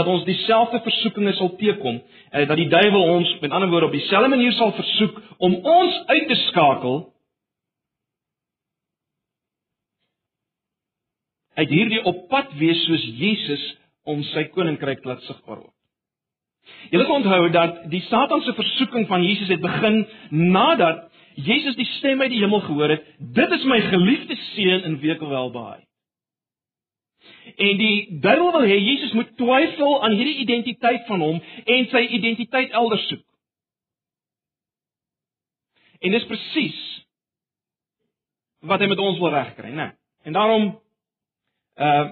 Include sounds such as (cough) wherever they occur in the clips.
dat ons dieselfde versoekinge sal teekom, uh, dat die duiwel ons met ander woorde op dieselfde manier sal versoek om ons uit te skakel uit hierdie op pad wees soos Jesus om sy koninkryk laat sigbaar word. Julle moet onthou dat die Satan se versoeking van Jesus het begin nadat Jesus die stem uit die hemel gehoor het: "Dit is my geliefde seun in wie ek welbehaag." En die duiwel wil hê Jesus moet twyfel aan hierdie identiteit van hom en sy identiteit elders soek. En dis presies wat hy met ons wil regkry, né? En daarom uh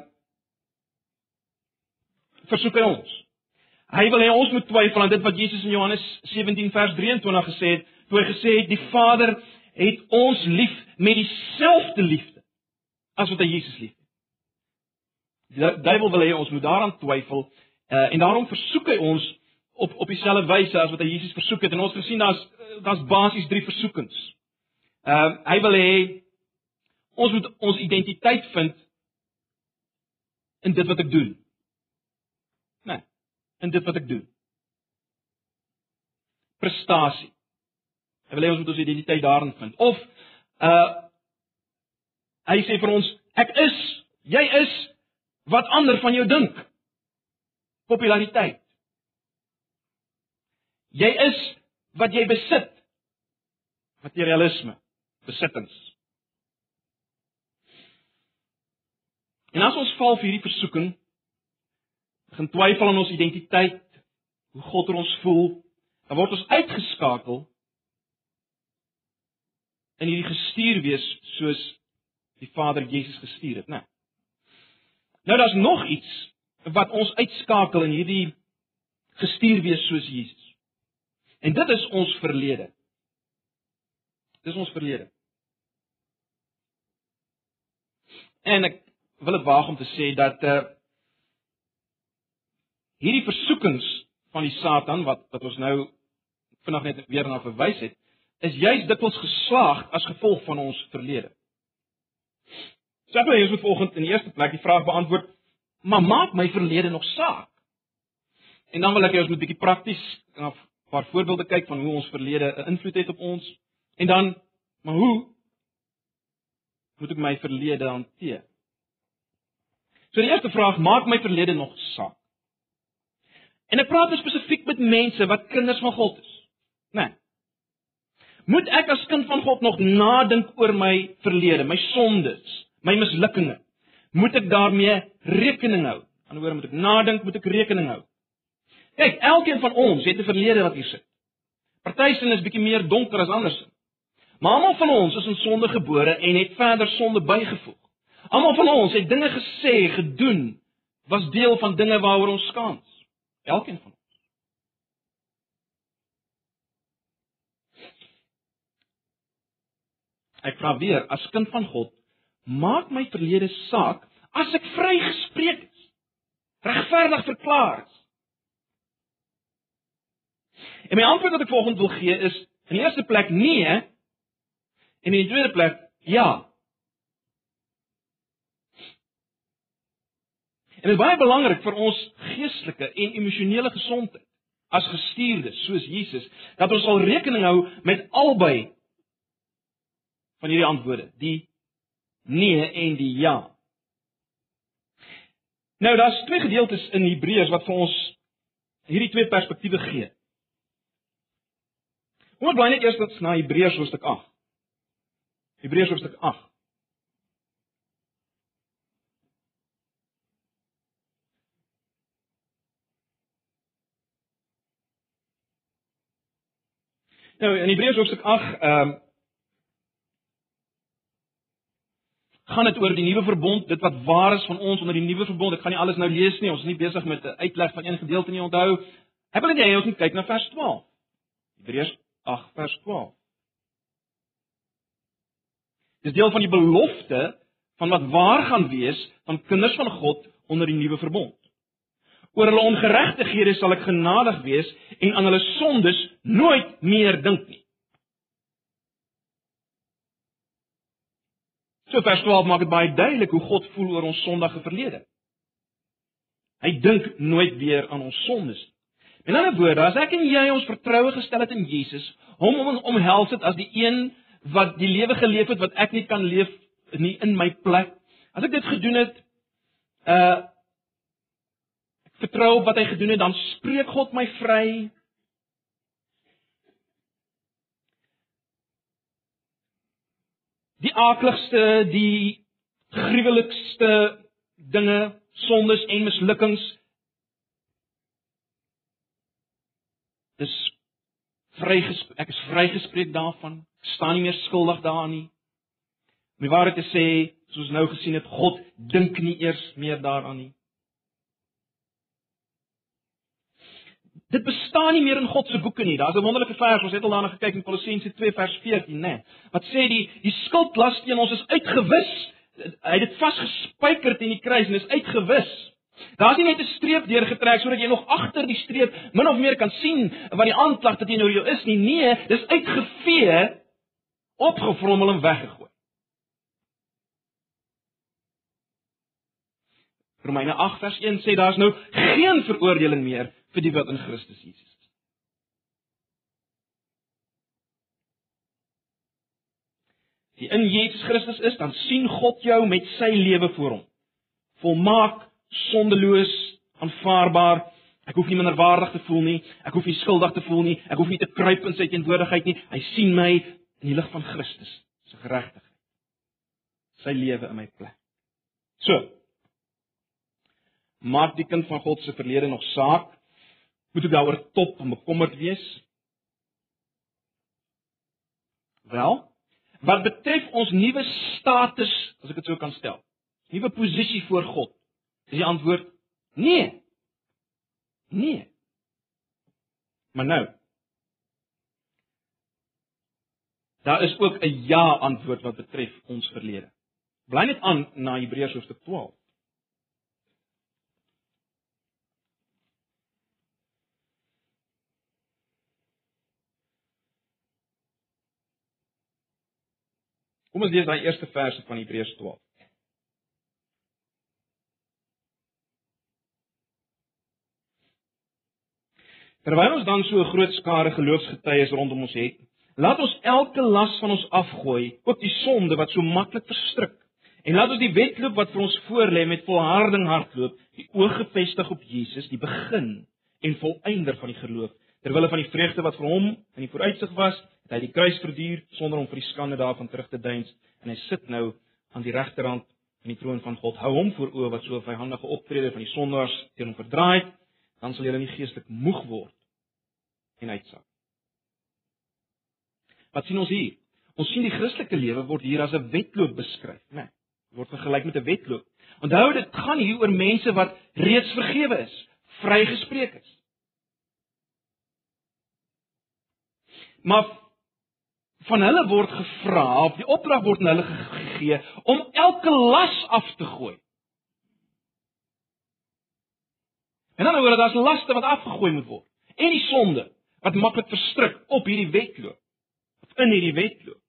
versoek hy ons. Hy wil hê ons moet twyfel aan dit wat Jesus in Johannes 17 vers 23 gesê het, toe hy gesê het die Vader het ons lief met dieselfde liefde as wat hy Jesus liefhet. Die duiwel wil hê ons moet daaraan twyfel uh, en daarom versoek hy ons op op dieselfde wyse as wat hy Jesus versoek het en ons gesien daar's daar's basies drie versoekings. Ehm uh, hy wil hê ons moet ons identiteit vind in dit wat ek doen in dit wat ek doen. Prestasie. Hy wil hê ons moet ons identiteit daarin vind. Of uh hy sê vir ons ek is, jy is wat ander van jou dink. Populariteit. Jy is wat jy besit. Materialisme, besittings. En as ons val vir hierdie versoeking, begin twyfel aan ons identiteit, hoe God oor ons voel, dan word ons uitgeskakel in hierdie gestuur wees soos die Vader Jesus gestuur het, né? Nou daar's nog iets wat ons uitskakel in hierdie gestuur wees soos Jesus. En dit is ons verlede. Dis ons verlede. En ek wil dit waag om te sê dat uh hierdie versoekings van die Satan wat wat ons nou vanaand net weer na verwys het, is juis dikwels geslaag as gevolg van ons verlede. Sê nou eers vanoggend in die eerste plek die vraag beantwoord, maar maak my verlede nog saak? En dan wil ek hê ons moet 'n bietjie prakties na 'n paar voorbeelde kyk van hoe ons verlede 'n invloed het op ons. En dan, maar hoe moet ek my verlede hanteer? So die eerste vraag, maak my verlede nog saak? En ek praat spesifiek met mense wat kinders van God is. Né? Nee. Moet ek as kind van God nog nadink oor my verlede, my sondes, my mislukkinge? Moet ek daarmee rekening hou? Anderswoorde moet ek nadink, moet ek rekening hou? Kyk, elkeen van ons het 'n verlede wat hier sit. Party sin is bietjie meer donker as ander sin. Maar almal van ons is in sonde gebore en het verder sonde bygevoeg. Almal van ons het dinge gesê, gedoen, was deel van dinge waaroor ons skaam. Elkeen van ons. Ek vra weer, as kind van God, maak my verlede saak as ek vrygespreek is. Regverdig verklaar is. En my antwoord wat ek volgens wil gee is in die eerste plek nee en in die tweede plek ja. En dit is baie belangrik vir ons geestelike en emosionele gesondheid as gestuurdes soos Jesus dat ons sal rekening hou met albei van hierdie antwoorde, die nee en die ja. Nou daar's twee gedeeltes in Hebreërs wat vir ons hierdie twee perspektiewe gee. Kom ons bly net eers na Hebreërs hoofstuk 8. Hebreërs hoofstuk 8. Nou in Hebreërs hoofstuk 8 ehm gaan dit oor die nuwe verbond, dit wat waar is van ons onder die nuwe verbond. Ek gaan nie alles nou lees nie. Ons is nie besig met 'n uitleg van een gedeelte nie, onthou. Ek wil net hê ons moet kyk na vers 12. Hebreërs 8 vers 12. Dis deel van die belofte van wat waar gaan wees van kinders van God onder die nuwe verbond. Oor hulle ongeregtighede sal ek genadig wees en aan hulle sondes nooit meer dink nie. So vers 12 maak dit baie duidelik hoe God voel oor ons sondige verlede. Hy dink nooit weer aan ons sondes nie. In ander woorde, as ek en jy ons vertroue gestel het in Jesus, hom om omhels het as die een wat die lewe geleef het wat ek nie kan leef nie in my plek. As ek dit gedoen het, uh vertrou op wat hy gedoen het, dan spreek God my vry. Die aakligste, die gruwelikste dinge, sondes en mislukkings dis vrygespreek ek is vrygespreek daarvan. Ek staan nie meer skuldig daaraan nie. Om die waarheid te sê soos nou gesien het God dink nie eers meer daaraan nie Dit bestaan nie meer in God se boeke nie. Daar's 'n wonderlike vers, ons het al daarna gekyk in Kolossense 2 vers 14, né? Wat sê die die skuldlas teen ons is uitgewis. Hy het dit vasgespijker teen die kruis en is uitgewis. Daar's nie net 'n streep deurgetrek sodat jy nog agter die streep min of meer kan sien wat die aanklag teenoor jou is nie. Nee, dis uitgevee, opgevrommel en weggegooi. Romeine 8 vers 1 sê daar's nou geen veroordeling meer vir die wat in Christus Jesus is. Die in Jesus Christus is, dan sien God jou met sy lewe voor hom. Volmaak sondeloos, aanvaarbaar. Ek hoef nie minderwaardig te voel nie. Ek hoef nie skuldig te voel nie. Ek hoef nie te kruip in sy teenwoordigheid nie. Hy sien my in die lig van Christus, sy geregtigheid. Sy lewe in my plek. So. Maak die kind van God se verlede nog saak? Moet ek daaroor top en bekommerd wees? Wel, wat betref ons nuwe status, as ek dit sou kan stel, nuwe posisie voor God, Is die antwoord nee. Nee. Maar nou. Daar is ook 'n ja antwoord wat betref ons verlede. Bly net aan na Hebreërs hoofstuk 12. Kom ons lees daai eerste verse van Hebreërs 12. Terwyl ons dan so 'n groot skare geloofsgetuies rondom ons het, laat ons elke las van ons afgooi, ook die sonde wat so maklik verstrik. En laat ons die wedloop wat vir ons voorlê met volharding hardloop, die oog gefestig op Jesus, die begin en volëinder van die geloof. Terwyl van die vreugde wat vir hom in die vooruitsig was, het hy die kruis verduur sonder om vir die skande daarvan terug te deins en hy sit nou aan die regterhand van die troon van God. Hou hom voor oë wat so vyhandige optrede van die sondaars teen hom verdraai dan sal julle nie geestelik moeg word en uitsak. Wat sien ons hier? Ons sien die Christelike lewe word hier as 'n wedloop beskryf, né? Nee, word vergelyk met 'n wedloop. Onthou dit gaan hier oor mense wat reeds vergewe is, vrygespreek is. Maar van hulle word gevra, of die opdrag word aan hulle gegee om elke las af te gooi. En dan oor dat daar's laste wat afgegooi moet word en die sonde wat maklik verstrik op hierdie wedloop of in hierdie wedloop.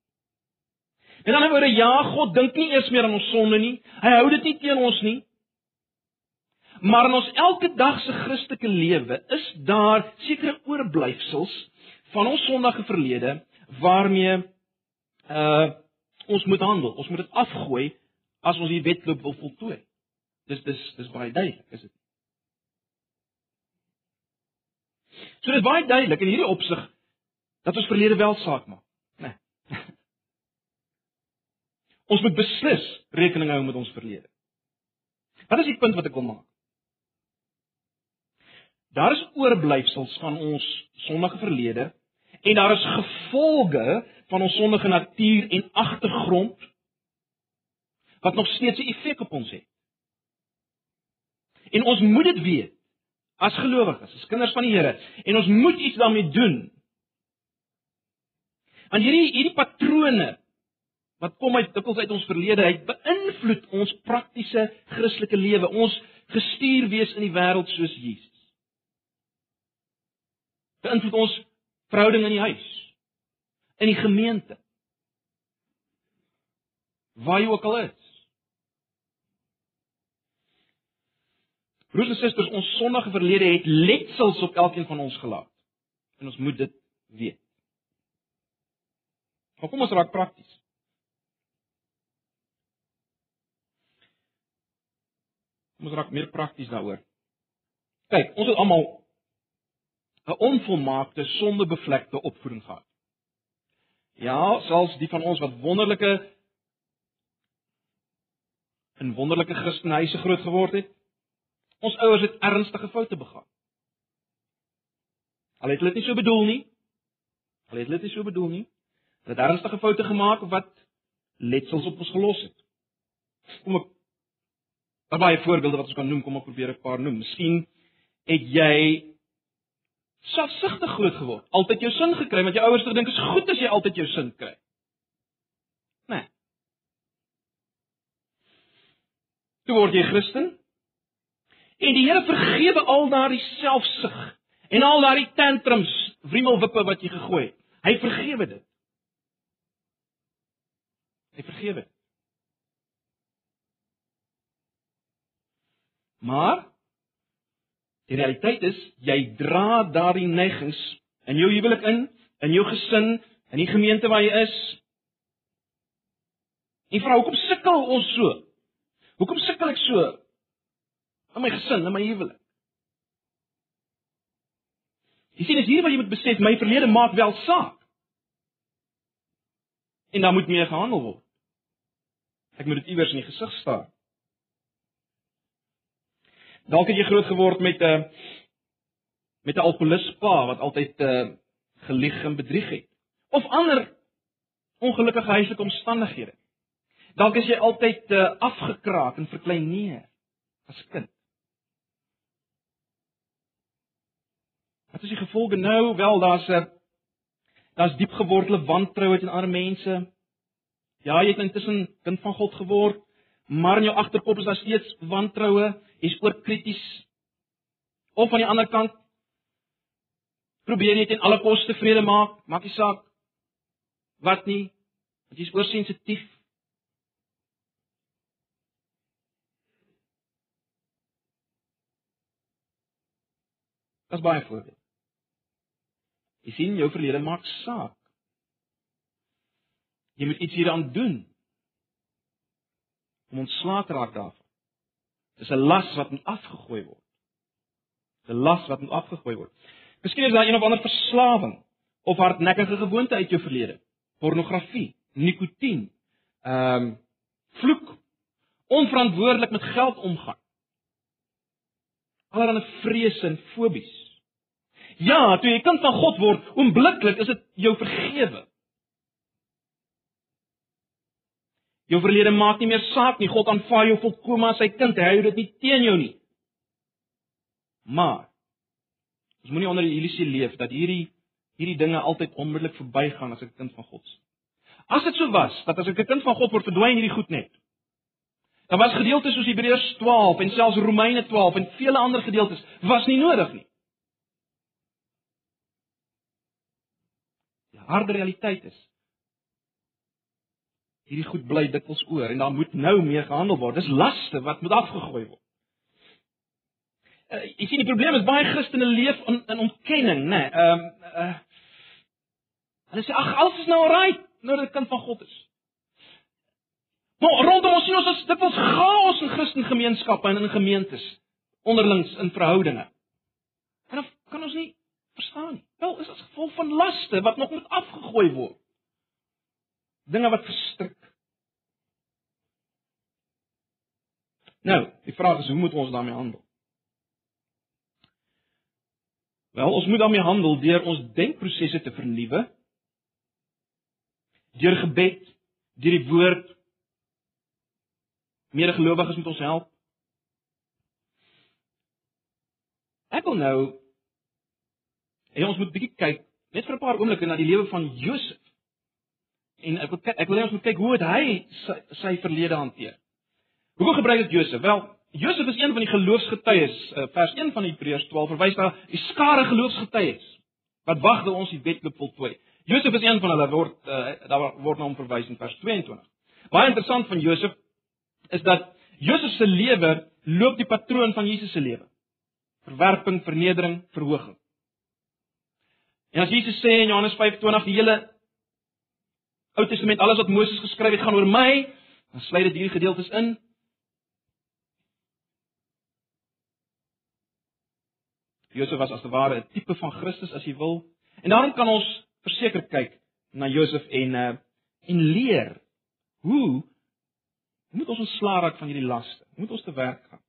En dan oor ja, God dink nie eers meer aan ons sonde nie. Hy hou dit nie teen ons nie. Maar in ons elke dag se Christelike lewe is daar sekere oorblyfsels van ons sondige verlede waarmee uh ons moet handel. Ons moet dit afgooi as ons die wedloop wil voltooi. Dis dis dis baie duidelik, is dit? So dit is baie duidelik in hierdie opsig dat ons verlede wel saak maak, né? Nee. (laughs) Ons moet beslis rekening hou met ons verlede. Wat is die punt wat ek wil maak? Daar is oorblyfsels van ons sondige verlede en daar is gevolge van ons sondige natuur en agtergrond wat nog steeds 'n effek op ons het. En ons moet dit weet as gelowiges, as kinders van die Here en ons moet iets daarmee doen. Want hierdie hierdie patrone wat kom uit dikwels uit ons verlede, hy beïnvloed ons praktiese Christelike lewe, ons gestuur wees in die wêreld soos Jesus. Beïnvloed ons verhouding in die huis, in die gemeente. Waar jy ook al is. Broers en susters, ons sondige verlede het letsels op elkeen van ons gelaat. En ons moet dit weet. Maar kom ons raak prakties. Kom ons raak meer prakties daaroor. Kyk, ons het almal 'n onvolmaakte, sondebevlekte opvoeding gehad. Ja, selfs die van ons wat wonderlike in wonderlike Christenhuise groot geword het. Ons ouers het ernstige foute begaan. Al het hulle dit nie so bedoel nie. Al het hulle dit nie so bedoel nie. Hulle het ernstige foute gemaak wat letsels op ons gelos het. Kom ek Daar baie voorbeelde wat ons kan noem, kom ek probeer 'n paar noem. Miskien het jy selfsugtig groot geword, altyd jou sin gekry, want jou ouers het gedink dit is goed as jy altyd jou sin kry. Nee. Toe word jy Christen. En die Here vergewe al daardie selfsug en al daardie tantrums, wrimelwippe wat jy gegooi het. Hy vergewe dit. Hy vergewe dit. Maar die realiteit is jy dra daardie neigings in jou huwelik in, in jou gesin, in die gemeente waar jy is. En vra hoekom sukkel ons so? Hoekom sukkel ek so in my gesin, in my huwelik? Jy sien, dis hier waar jy moet besef my verlede maak wel saak. En dan moet meer gehandel word. Ek moet dit iewers in die gesig staar. Dalk het jy groot geword met 'n uh, met 'n alkoholispa wat altyd uh, gelieg en bedrieg het. Of ander ongelukkige huislike omstandighede. Dalk is jy altyd uh, afgekraak en verklein neer as kind. Wat is die gevolge nou? Wel, daar's 'n daar's diep gewortelde wantroue teen ander mense. Ja, jy het intussen kind van God geword, maar in jou agterkop is daar steeds wantroue, jy's oorkrities. Of aan die ander kant probeer jy teen alle koste vrede maak, maak nie saak wat nie, want jy's oorsensitief. Dis baie voorbeeld. Jy sien jou verlede maak saak. Jy moet iets hieraan doen om ontslae te raak daarvan. Dis 'n las wat moet afgegooi word. 'n Las wat moet afgegooi word. Miskien is daar een of ander verslawing of hardnekkige gewoonte uit jou verlede. Pornografie, nikotien, ehm um, vloek, onverantwoordelik met geld omgaan. Allerlei vrese en fobies. Ja, toe jy kind van God word, oombliklik is dit jou vergewe. Jou verlede maak nie meer saak nie. God aanvaar jou volkome as sy kind. Hy hou dit nie teen jou nie. Maar ons moenie onder die illusie leef dat hierdie hierdie dinge altyd onmiddellik verbygaan as 'n kind van God is. As dit so was dat as ek 'n kind van God word verdwyn hierdie goed net. Dan was gedeeltes soos Hebreërs 12 en selfs Romeine 12 en vele ander gedeeltes was nie nodig nie. Die harde realiteit is hierdie goed bly dikwels oor en daar moet nou meer gehandel word. Dis laste wat moet afgegooi word. Uh, jy sien die probleem is baie Christene leef in, in ontkenning, né? Nee, ehm um, uh, hulle sê ag alles is nou reg nou dat ek kind van God is. Maar rondom ons sien ons is dikwels chaos in Christen gemeenskappe en in gemeentes onderlings in verhoudinge. En dan kan ons nie verstaan nie. Wel, is as gevolg van laste wat nog moet afgegooi word dinge wat verstrik. Nou, die vraag is hoe moet ons daarmee handel? Wel, ons moet daarmee handel deur ons denkprosesse te vernuwe. Deur gebed, deur die woord. Medegelowiges moet ons help. Ek wil nou en ons moet bietjie kyk net vir 'n paar oomblikke na die lewe van Josef. En ek wil ek wil net ons kyk hoe het hy sy, sy verlede hanteer. Hoe gebruik dit Josef? Wel, Josef is een van die geloofsgetuies. Uh, vers 1 van Hebreërs 12 verwys na die skare geloofsgetuies wat wag dat ons die wetloop voltooi. Josef is een van hulle word uh, daar word na hom verwys in vers 22. Baie interessant van Josef is dat Josef se lewe loop die patroon van Jesus se lewe. Verwerping, vernedering, verhoging. En as Jesus sê in Johannes 5:20 die hele Ou Testament, alles wat Moses geskryf het gaan oor my, dan sluit dit hierdie gedeeltes in. Josef was as te ware 'n tipe van Christus as jy wil. En daarom kan ons verseker kyk na Josef en uh en leer hoe moet ons ontslaa raak van hierdie laste? Hoe moet ons te werk gaan?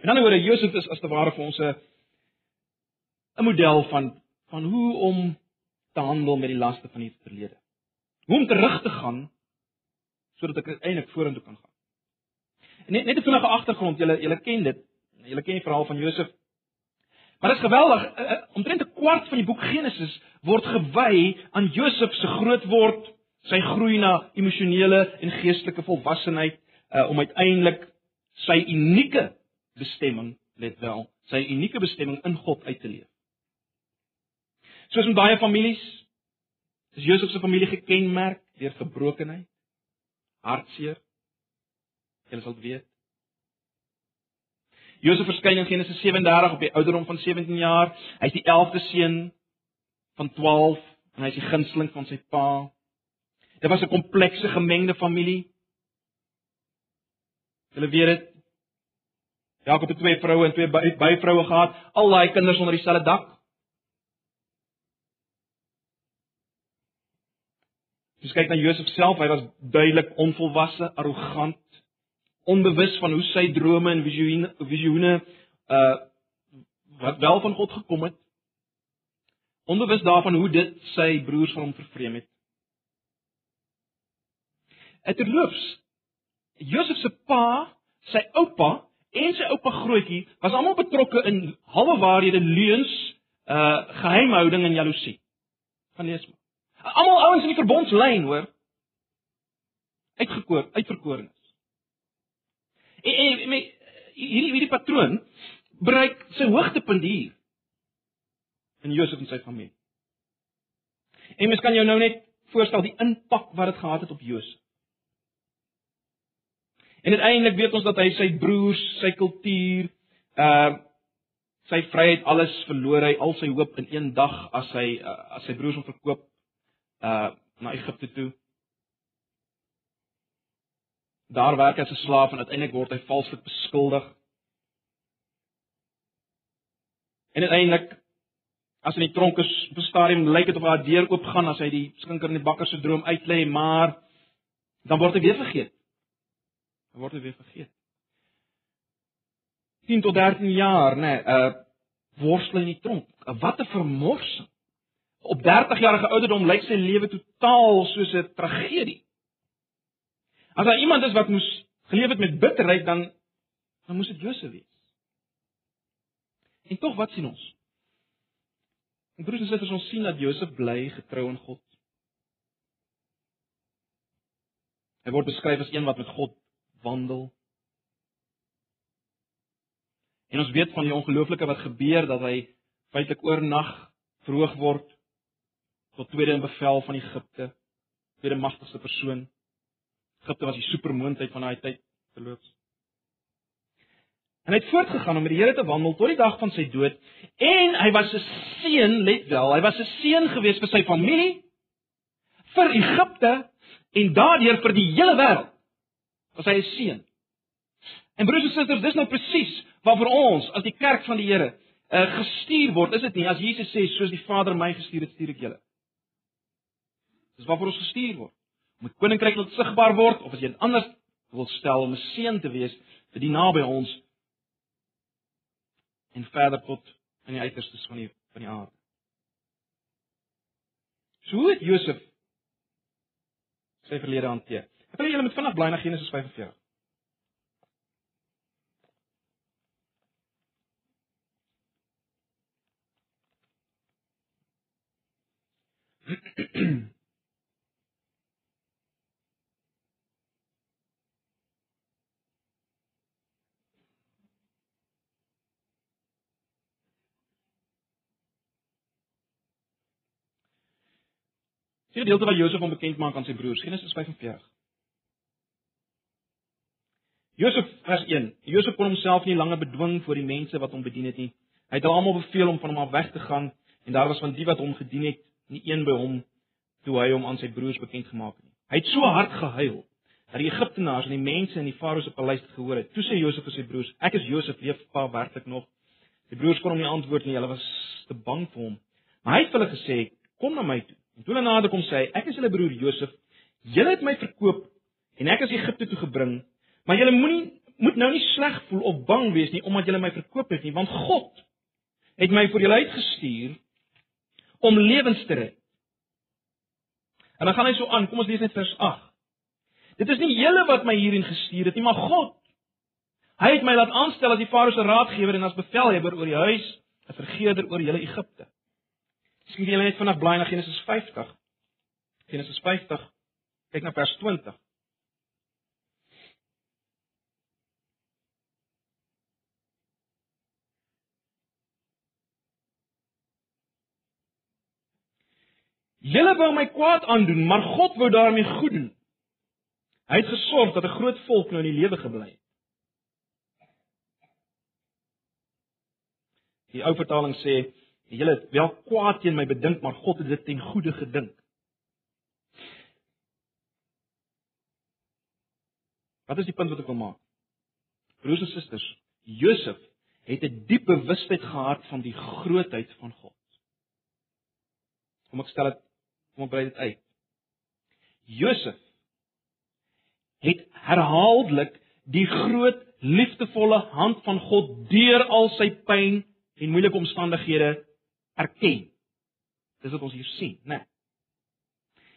En dan oor Josef is as te ware vir ons 'n 'n model van van hoe om te handel met die laste van die verlede. Hoe om terug te gaan sodat ek uiteindelik vorentoe kan gaan. Net net 'n vinnige agtergrond, julle julle ken dit. Julle ken die verhaal van Josef. Maar dit is geweldig, eh, omtrent 'n kwart van die boek Genesis word gewy aan Josef se grootword, sy groei na emosionele en geestelike volwassenheid uh, om uiteindelik sy unieke bestemming, let wel, sy unieke bestemming in God uit te leef. Soos in baie families is Josef se familie gekenmerk deur gebrokenheid, hartseer. Jy sal weet. Josef verskyn in Genesis 37 op die ouderdom van 17 jaar. Hy's die 11de seun van 12 en hy's die gunsteling van sy pa. Dit was 'n komplekse gemengde familie. Julle weet dit. Jakob het twee vroue en twee byvroue gehad, al daai kinders onder dieselfde dak. Jy kyk na Josef self, hy was duidelik onvolwasse, arrogant, onbewus van hoe sy drome en visioene visioene uh wat wel van God gekom het. Onbewus daarvan hoe dit sy broers van hom vervreem het. Eterloops Josef se pa, sy oupa en sy oupa grootjie was almal betrokke in halwe waarhede, leuns, uh geheimhouding en jaloesie. Gaan lees maar. Almal ouens in die verbondslyn, hoor. Uitgekoor, uitverkorenes. En, en, en hierdie hierdie patroon bereik sy hoogtepunt hier in Josef en sy familie. En mens kan jou nou net voorstel die impak wat dit gehad het op Josef. En uiteindelik weet ons dat hy sy broers, sy kultuur, uh sy vryheid alles verloor hy al sy hoop in een dag as hy uh, as sy broers hom verkoop uh na Egipte toe. Daar werk hy as 'n slaaf en uiteindelik word hy valslik beskuldig. En uiteindelik as in die tronk is, op 'n stadium lyk dit of haar deur oop gaan as hy die skinker in die bakker se droom uitlê, maar dan word hy weer vergeet. Dan word hy weer vergeet. 10 tot 13 jaar, nê, nee, uh worstel in die tronk. Wat 'n vermorsing op 30 jarige ouderdom lyk sy lewe totaal soos 'n tragedie. As daar iemand is wat moes geleef het met bitterheid dan dan moes dit Josef wees. En tog wat sien ons? En broers en susters, ons sien dat Josef bly getrou aan God. Hy word beskryf as een wat met God wandel. En ons weet van die ongelooflike wat gebeur dat hy feitelik oornag verhoog word tot tweede in bevel van Egipte, tweede magtigste persoon. Egipte was die supermoondheid van daai tyd verloops. En hy het voortgegaan om met die Here te wandel tot die dag van sy dood en hy was 'n seën, let wel, hy was 'n seën gewees vir sy familie, vir Egipte en daardeur vir die hele wêreld. Was hy 'n seën. En broers en susters, dis nou presies wat vir ons as die kerk van die Here uh, gestuur word, is dit nie as Jesus sê soos die Vader my gestuur het, stuur ek julle. Dis waarvoor ons gestuur word. Om die koninkryk laat sigbaar word of as jy dit anders wil stel om 'n seën te wees vir die naby ons en verder tot in die uiterstes van die van die aarde. So het Josef sy verlede hanteer. Ek wil julle met vinnig bly na Genesis 45. (clears throat) Sien gedeelte waar Josef hom bekend maak aan sy broers, Genesis 45. Josef vers 1. Josef kon homself nie langer bedwing voor die mense wat hom bedien het nie. Hy het almal beveel om van hom af weg te gaan en daar was van die wat hom gedien het, nie een by hom toe hy hom aan sy broers bekend gemaak het nie. Hy het so hard gehuil dat die Egiptenaars en die mense in die Farao se paleis het gehoor het. Toe sê Josef vir sy broers: "Ek is Josef, leef pa werklik nog?" Die broers kon hom nie antwoord nie, hulle was te bang vir hom. Maar hy het vir hulle gesê: "Kom na my toe." En toe hulle nader kom sê hy: "Ek is julle broer Josef. Julle het my verkoop en ek is Egipte toe gebring, maar julle moenie moet nou nie sleg voel of bang wees nie omdat julle my verkoop het nie, want God het my vir julle uitgestuur om lewens te red. En dan gaan hy so aan, kom ons lees net vers 8. Dit is nie julle wat my hierin gestuur het nie, maar God. Hy het my laat aanstel as die Farao se raadgewer en as bevelhebber oor die huis, 'n vergeerder oor hele Egipte. Skien julle net vanaf blaai na Genesis 50. Genesis 50. Kyk na vers 20. Julle wou my kwaad aandoen, maar God wou daarmee goed doen. Hy het gesorg dat 'n groot volk nou in die lewe gebly het. Die ou vertaling sê, julle het wel kwaad teen my bedink, maar God het dit ten goeie gedink. Wat is die punt wat ek wil maak? Broers en susters, Josef het 'n diep bewustheid gehad van die grootheid van God. Kom ek stel dit Kom ek brei dit uit. Josef het herhaaldelik die groot liefdevolle hand van God deur al sy pyn en moeilike omstandighede erken. Dis wat ons hier sien, né? Nee.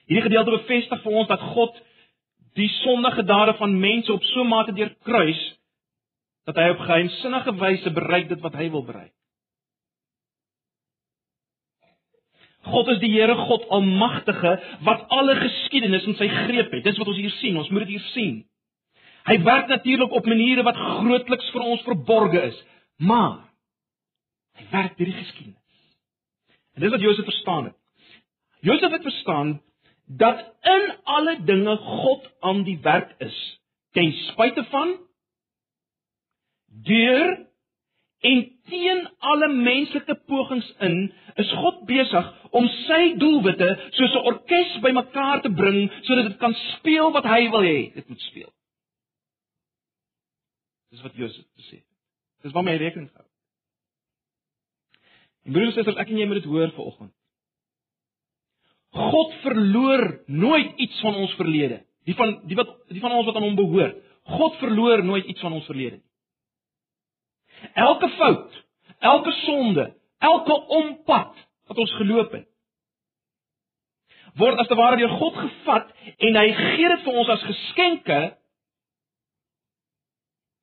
Hierdie gedeelte bevestig vir ons dat God die sondige dade van mense op so 'n mate deur kruis dat hy op geheimsinnige wyse bereik dit wat hy wil bereik. God is die Here God Almagtige wat alle geskiedenis in sy greep het. Dis wat ons hier sien. Ons moet dit hier sien. Hy werk natuurlik op maniere wat grootliks vir ons verborge is, maar hy werk deur die geskiedenis. En dis wat Josef verstaan het. Josef het verstaan dat in alle dinge God aan die werk is, ten spyte van deur En teen alle menslike pogings in, is God besig om sy doelwitte soos 'n orkes bymekaar te bring sodat dit kan speel wat hy wil hê dit moet speel. Dis wat Josef sê. Dis waarmee hy rekening hou. Broers en susters, ek en jy moet dit hoor vanoggend. God verloor nooit iets van ons verlede. Die van die wat die van ons wat aan hom behoort. God verloor nooit iets van ons verlede nie. Elke fout, elke sonde, elke onpad wat ons geloop het, word as te ware deur God gevat en hy gee dit vir ons as geskenke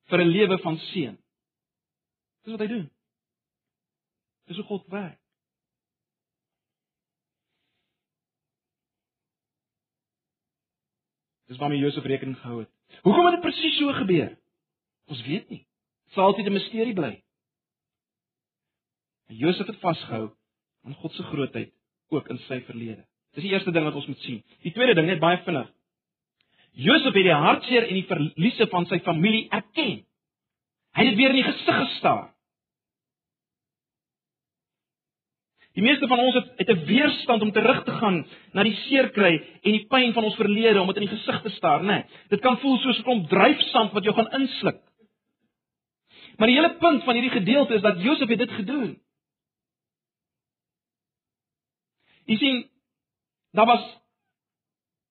vir 'n lewe van seën. Dis wat hy doen. Dis hoe God werk. Dis waarmee Josef rekening gehou het. Hoekom het dit presies so gebeur? Ons weet nie sal altyd 'n misterie bly. Josef het vasgehou aan God se grootheid ook in sy verlede. Dis die eerste ding wat ons moet sien. Die tweede ding net baie vinnig. Josef het die hartseer en die verliese van sy familie erken. Hy het weer in die gesig gestaar. Die meeste van ons het het 'n weerstand om terug te gaan na die seer kry en die pyn van ons verlede om dit in die gesig te staar, né? Nee, dit kan voel soos 'n klomp dryfsand wat jou gaan insluk. Maar die hele punt van hierdie gedeelte is dat Josef het dit gedoen. Jy sien, daar was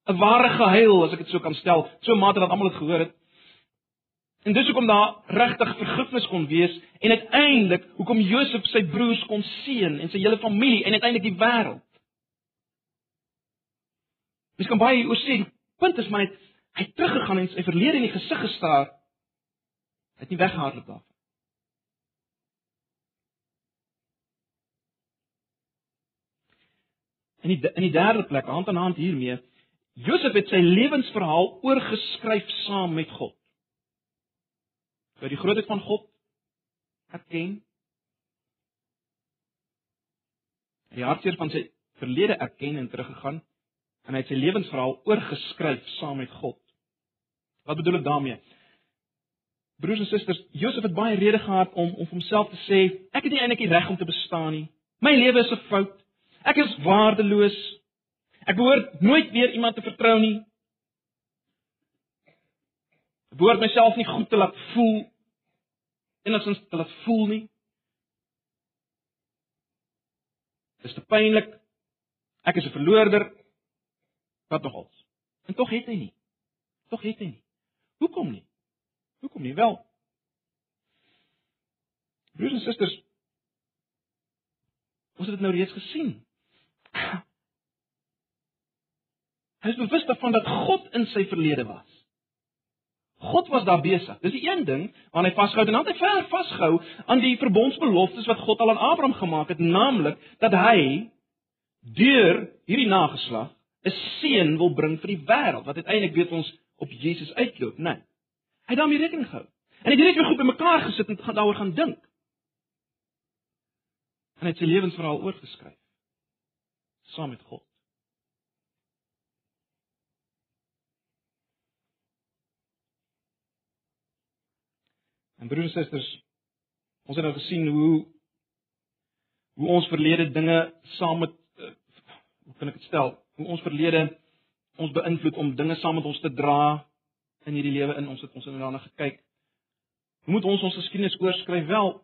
'n ware gehuil, as ek dit so kan stel, so mate dat almal dit gehoor het. En dis hoekom daar regtig vergifnis kon wees en uiteindelik hoekom Josef sy broers kon seën en sy hele familie en uiteindelik die wêreld. Dis kan baie oor sê, die punt is maar net hy het teruggegaan en sy verlede in die gesig gestaar. Hy het nie weggehardloop daarvan. In die in die derde plek, hand aan hand hiermee, Josef het sy lewensverhaal oorgeskryf saam met God. Vir die grootheid van God erken. Hy het hartseer van sy verlede erken en teruggegaan en hy het sy lewensverhaal oorgeskryf saam met God. Wat bedoel ek daarmee? Broers en susters, Josef het baie redes gehad om om homself te sê, ek het nie eintlik die reg om te bestaan nie. My lewe is 'n fout. Ek is waardeloos. Ek behoort nooit weer iemand te vertrou nie. Behoort myself nie goed te laat voel enigstens te laat voel nie. Dis te pynlik. Ek is 'n verloorder. Wat nog als? En tog het hy nie. Tog het hy nie. Hoekom nie? Hoekom nie wel? Broers en susters, ons het dit nou reeds gesien. Hy is bewus daarvan dat God in sy verlede was. God was daar besig. Dis die een ding waaraan hy vasgehou en dan het hy ver vasgehou aan die verbondsbeloftes wat God al aan Abraham gemaak het, naamlik dat hy deur hierdie nageslag 'n seun wil bring vir die wêreld wat uiteindelik weet ons op Jesus uitloop, né? Nee. Hy het daarmee rekening gehou. En hy het direk weer goed bymekaar gesit en gaan daaroor gaan dink. En hy het sy lewensverhaal oorgeskryf saam met God. En broers en susters, ons het nou gesien hoe hoe ons verlede dinge saam met uh, hoe kan ek dit stel? Hoe ons verlede ons beïnvloed om dinge saam met ons te dra in hierdie lewe in ons het ons het daarna gekyk. Hoe moet ons ons geskiedenis oorskryf? Wel,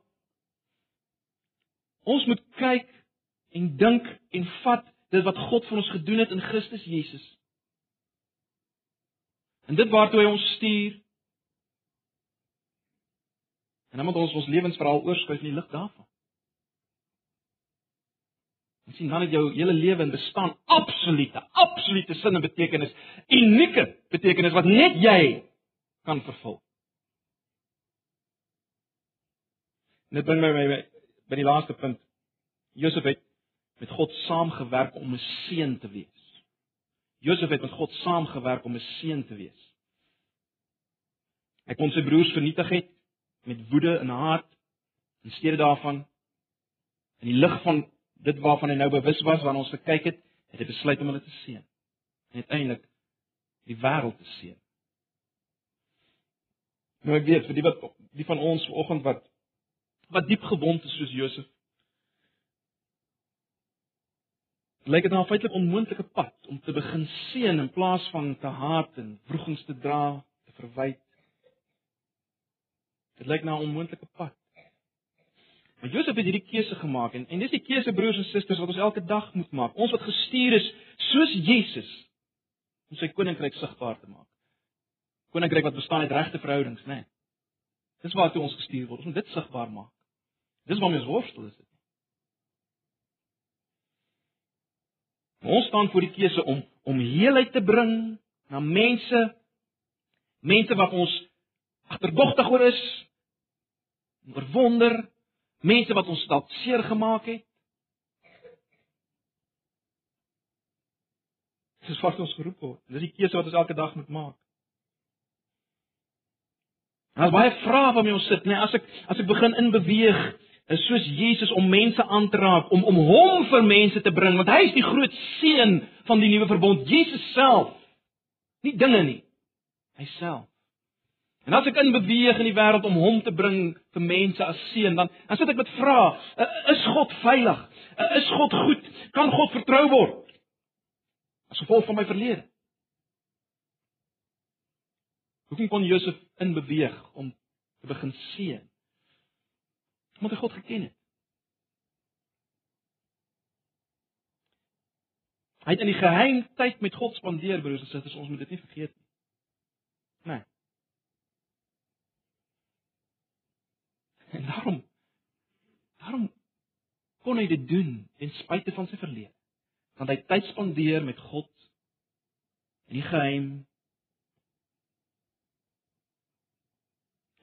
ons moet kyk en dink en vat dit wat God vir ons gedoen het in Christus Jesus. En dit waartoe hy ons stuur En dan moet ons ons lewensverhaal oorskryf in die lig daarvan. Ons sien dan dat jou hele lewe en bestaan absolute, absolute sin en betekenis, unieke betekenis wat net jy kan vervul. Net bring my by, by die laaste punt. Josef het met God saamgewerk om 'n seun te wees. Josef het met God saamgewerk om 'n seun te wees. Hy kon sy broers vernietig het met woede en haat in steede daarvan in die lig van dit waarvan hy nou bewus was wanneer ons gekyk het, het hy besluit om hulle te seën. En uiteindelik die wêreld te seën. Nou ek weet vir die wat die van ons vanoggend wat wat diep gewond is soos Josef. Lyk dit nou feitelik onmoontlike pad om te begin seën in plaas van te haat en vroegings te dra, te verwyd. Dit lyk na 'n onmoontlike pad. Maar Josef het hierdie keuse gemaak en en dis die keuse broers en susters wat ons elke dag moet maak. Ons wat gestuur is soos Jesus om sy koninkryk sigbaar te maak. Koninkryk wat bestaan uit regte verhoudings, né? Nee. Dis waartoe ons gestuur word. Ons moet dit sigbaar maak. Dis waarom ons worstel is dit. Ons staan voor die keuse om om heelheid te bring na mense mense wat ons agterdogtig oor is, oorwonder, mense wat ons dalk seer gemaak het. Dis wat ons geroep word. Dis die keuse wat ons elke dag moet maak. Daar's baie vrae waarmee ons sit, né? Nee, as ek as ek begin inbeweeg, is soos Jesus om mense aan te raak, om om hom vir mense te bring, want hy is die groot seën van die nuwe verbond, Jesus self. Nie dinge nie. Hy self. En as ek in beweeg in die wêreld om hom te bring vir mense as seën, dan dan sit ek met vrae: Is God veilig? Is God goed? Kan God vertrou word? As gevolg van my verlede. Hoekom kon Josef in beweeg om te begin seën? Omdat hy God geken het. Hy het in die geheim tyd met God spandeer, broers en susters, ons moet dit nie vergeet nie. Nee. En daarom daarom kon hy dit doen ten spyte van sy verlede. Want hy tyd spandeer met God in die geheim.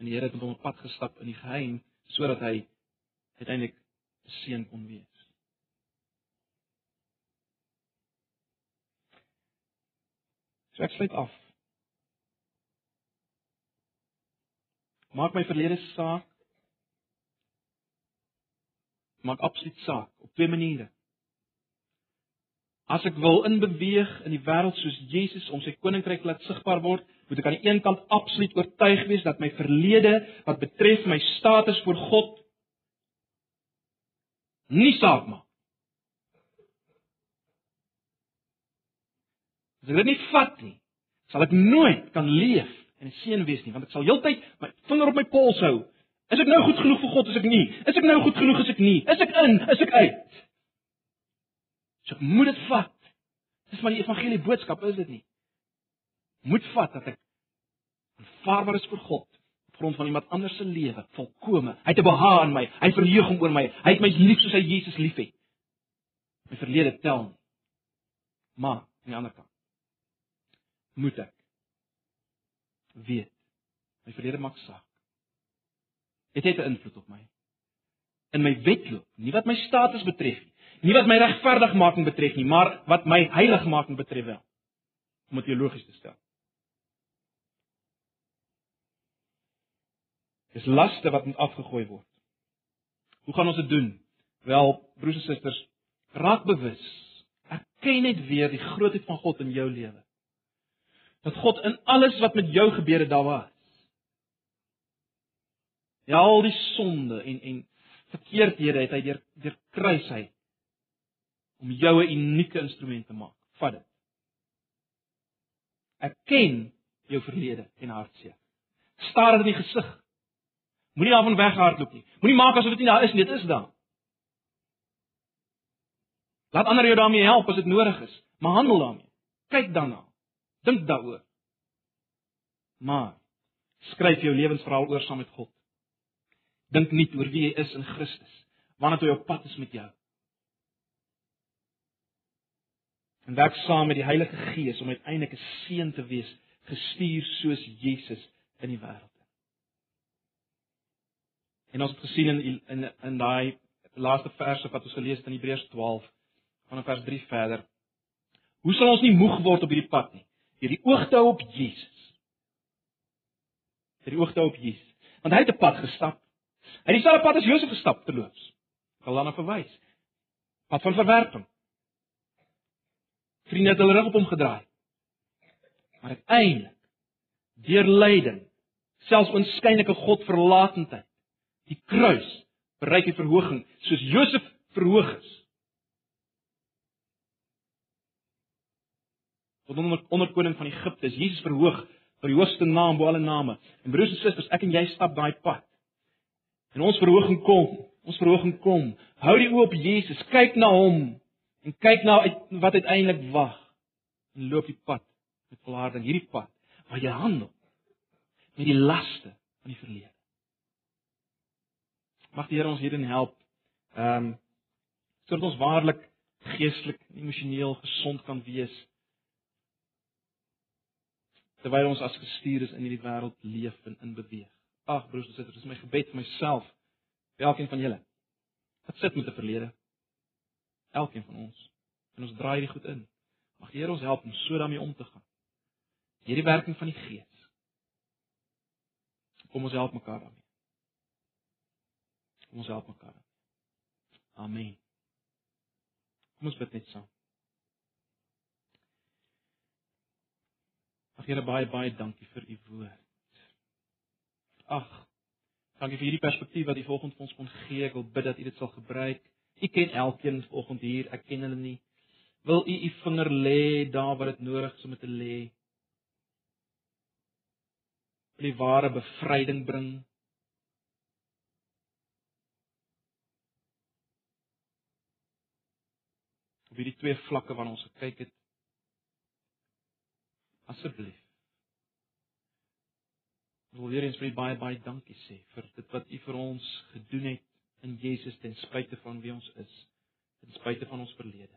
En die Here het met hom op pad gestap in die geheim sodat hy uiteindelik 'n seun kon wees. So ek sluit af. Maak my verlede saak maak absoluut saak op twee maniere. As ek wil inbeweeg in die wêreld soos Jesus om sy koninkryk laat sigbaar word, moet ek aan die een kant absoluut oortuig wees dat my verlede wat betref my status voor God nie saak maak. As ek dit nie vat nie, sal ek nooit kan leef en 'n seën wees nie, want ek sal heeltyd my vinger op my pols hou. Is ek nou goed genoeg vir God as ek nie? Is ek nou goed genoeg as ek nie? Is ek in? Is ek uit? So ek moet dit vat. Dis maar die evangelie boodskap, is dit nie? Moet vat dat ek aanvaarbaar is vir God op grond van iemand anders se lewe, volkome. Hy het 'n behaag in my. Hy verheug hom oor my. Hy het my lief soos hy Jesus liefhet. My verlede tel nie. Maar aan die ander kant moet ek weet my verlede maak saak. Dit het 'n invloed op my. In my wedloop, nie wat my status betref nie, nie wat my regverdigmaking betref nie, maar wat my heiligmaking betref wel. Om dit teologies te stel. Dis laste wat moet afgegooi word. Hoe gaan ons dit doen? Wel, broers en susters, raak bewus. Erken net weer die grootheid van God in jou lewe dat God in alles wat met jou gebeur het daar was. Ja, al die sonde en en verkeerdhede het hy deur deur kruis hy om jou 'n unieke instrument te maak. Vat dit. Erken jou verlede en hartseer. Staar dit in die gesig. Moenie daarvan weghardloop nie. Moenie maak asof dit nie daar is nie, dit is daar. Laat ander jou daarmee help as dit nodig is, maar handel daarmee. Kyk daarna. Dink daaroor. Maar skryf jou lewensverhaal oor saam met God. Dink nie oor wie jy is in Christus, wanneer jy op pad is met jou. En werk saam met die Heilige Gees om uiteindelik 'n seën te wees, gestuur soos Jesus in die wêreld. En ons het gesien in in in daai laaste verse wat ons gelees het in Hebreërs 12 vanaf vers 3 verder. Hoe sal ons nie moeg word op hierdie pad nie? deur die oog te hou op Jesus. Deur die oog te hou op Jesus. Want hy het 'n pad gestap. Hy dieselfde pad as Josef gestap te loop. Ek wil daarna verwys. Pad van verwerping. Vriende het hulle rug op hom gedraai. Maar uiteindelik deur lyding, selfs oënskynlike Godverlatendheid, die kruis bereik die verhoging soos Josef verhoog is. tot onder onderkoning van Egipte. Jesus verhoog tot die hoogste naam bo alle name. En broers en susters, ek en jy stap daai pad. En ons verhoging kom. Ons verhoging kom. Hou die oop op Jesus. Kyk na hom en kyk na wat uiteindelik wag. En loop die pad met volharding hierdie pad waar jy handel met die laste van die verlede. Mag die Here ons hierin help. Ehm um, sodat ons waarlik geestelik en emosioneel gesond kan wees terwyl ons as gestuur is in hierdie wêreld leef en in beweeg. Ag broers en susters, dis my gebed vir myself, vir elkeen van julle. Wat sit met 'n verlede? Elkeen van ons. En ons draai dit goed in. Mag die Here ons help om so daarmee om te gaan. Hierdie werking van die Gees. Kom ons help mekaar daarmee. Kom ons help mekaar. Amen. Kom ons bid net saam. Ag Here baie baie dankie vir u woord. Ag dankie vir hierdie perspektief wat u vanoggend vir ons kon gee. Ek wil bid dat u dit sal gebruik. U ken elkeen vanoggend hier. Ek ken hulle nie. Wil u u vinger lê daar waar dit nodig is om dit te lê? Wil die ware bevryding bring? Op hierdie twee vlakke waarna ons gekyk het asseblief. Ek wil weer eens vir u baie baie dankie sê vir dit wat u vir ons gedoen het in Jesus ten spyte van wie ons is, ten spyte van ons verlede.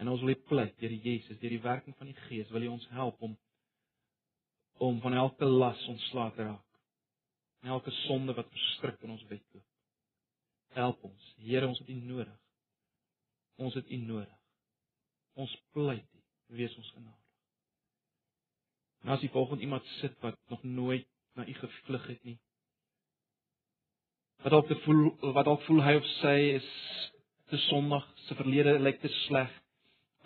En ons wil pleit deur Jesus, deur die werking van die Gees, wil U ons help om om van elke las ontslae te raak. En elke sonde wat verstrik in ons wetloop. Help ons, Here, ons het U nodig. Ons het U nodig. Ons pleit U, wees ons genadig. En as jy volgens iemand sit wat nog nooit na u gevlug het nie. Wat dalk voel wat dalk voel hy of sy is te sondig, sy verlede lyk te sleg.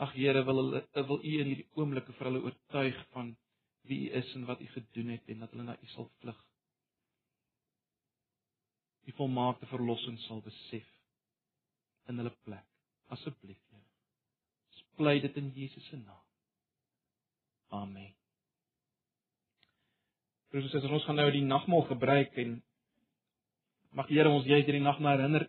Ag Here, wil hulle wil U in hierdie oomblikke vir hulle oortuig van wie U is en wat U gedoen het en dat hulle na U sal vlug. Die volmaakte verlossing sal besef in hulle plek. Asseblief, Here. Splei dit in Jesus se naam. Amen. Broers en susters, ons gaan nou die nagmaal gebruik en mag die Here ons juis hierdie nag maar herinner